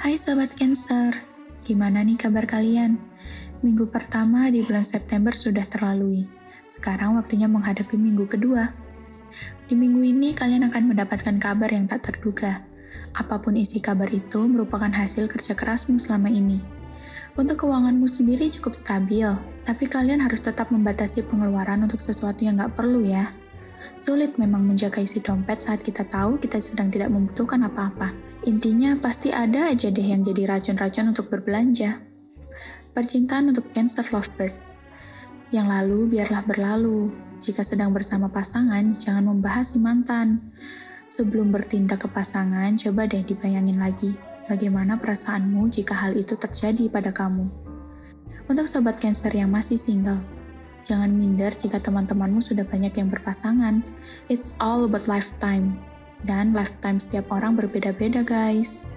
Hai Sobat Cancer, gimana nih kabar kalian? Minggu pertama di bulan September sudah terlalui. Sekarang waktunya menghadapi minggu kedua. Di minggu ini kalian akan mendapatkan kabar yang tak terduga. Apa pun isi kabar itu merupakan hasil kerja kerasmu selama ini. Untuk keuanganmu sendiri cukup stabil, tapi kalian harus tetap membatasi pengeluaran untuk sesuatu yang nggak perlu ya. Sulit memang menjaga isi dompet saat kita tahu kita sedang tidak membutuhkan apa-apa. Intinya pasti ada aja deh yang jadi racun-racun untuk berbelanja. Percintaan untuk Cancer Lovebird. Yang lalu biarlah berlalu. Jika sedang bersama pasangan, jangan membahas si mantan. Sebelum bertindak ke pasangan, coba deh dibayangin lagi bagaimana perasaanmu jika hal itu terjadi pada kamu. Untuk sobat Cancer yang masih single, Jangan minder jika teman-temanmu sudah banyak yang berpasangan. It's all about lifetime. Dan lifetime setiap orang berbeda-beda, guys.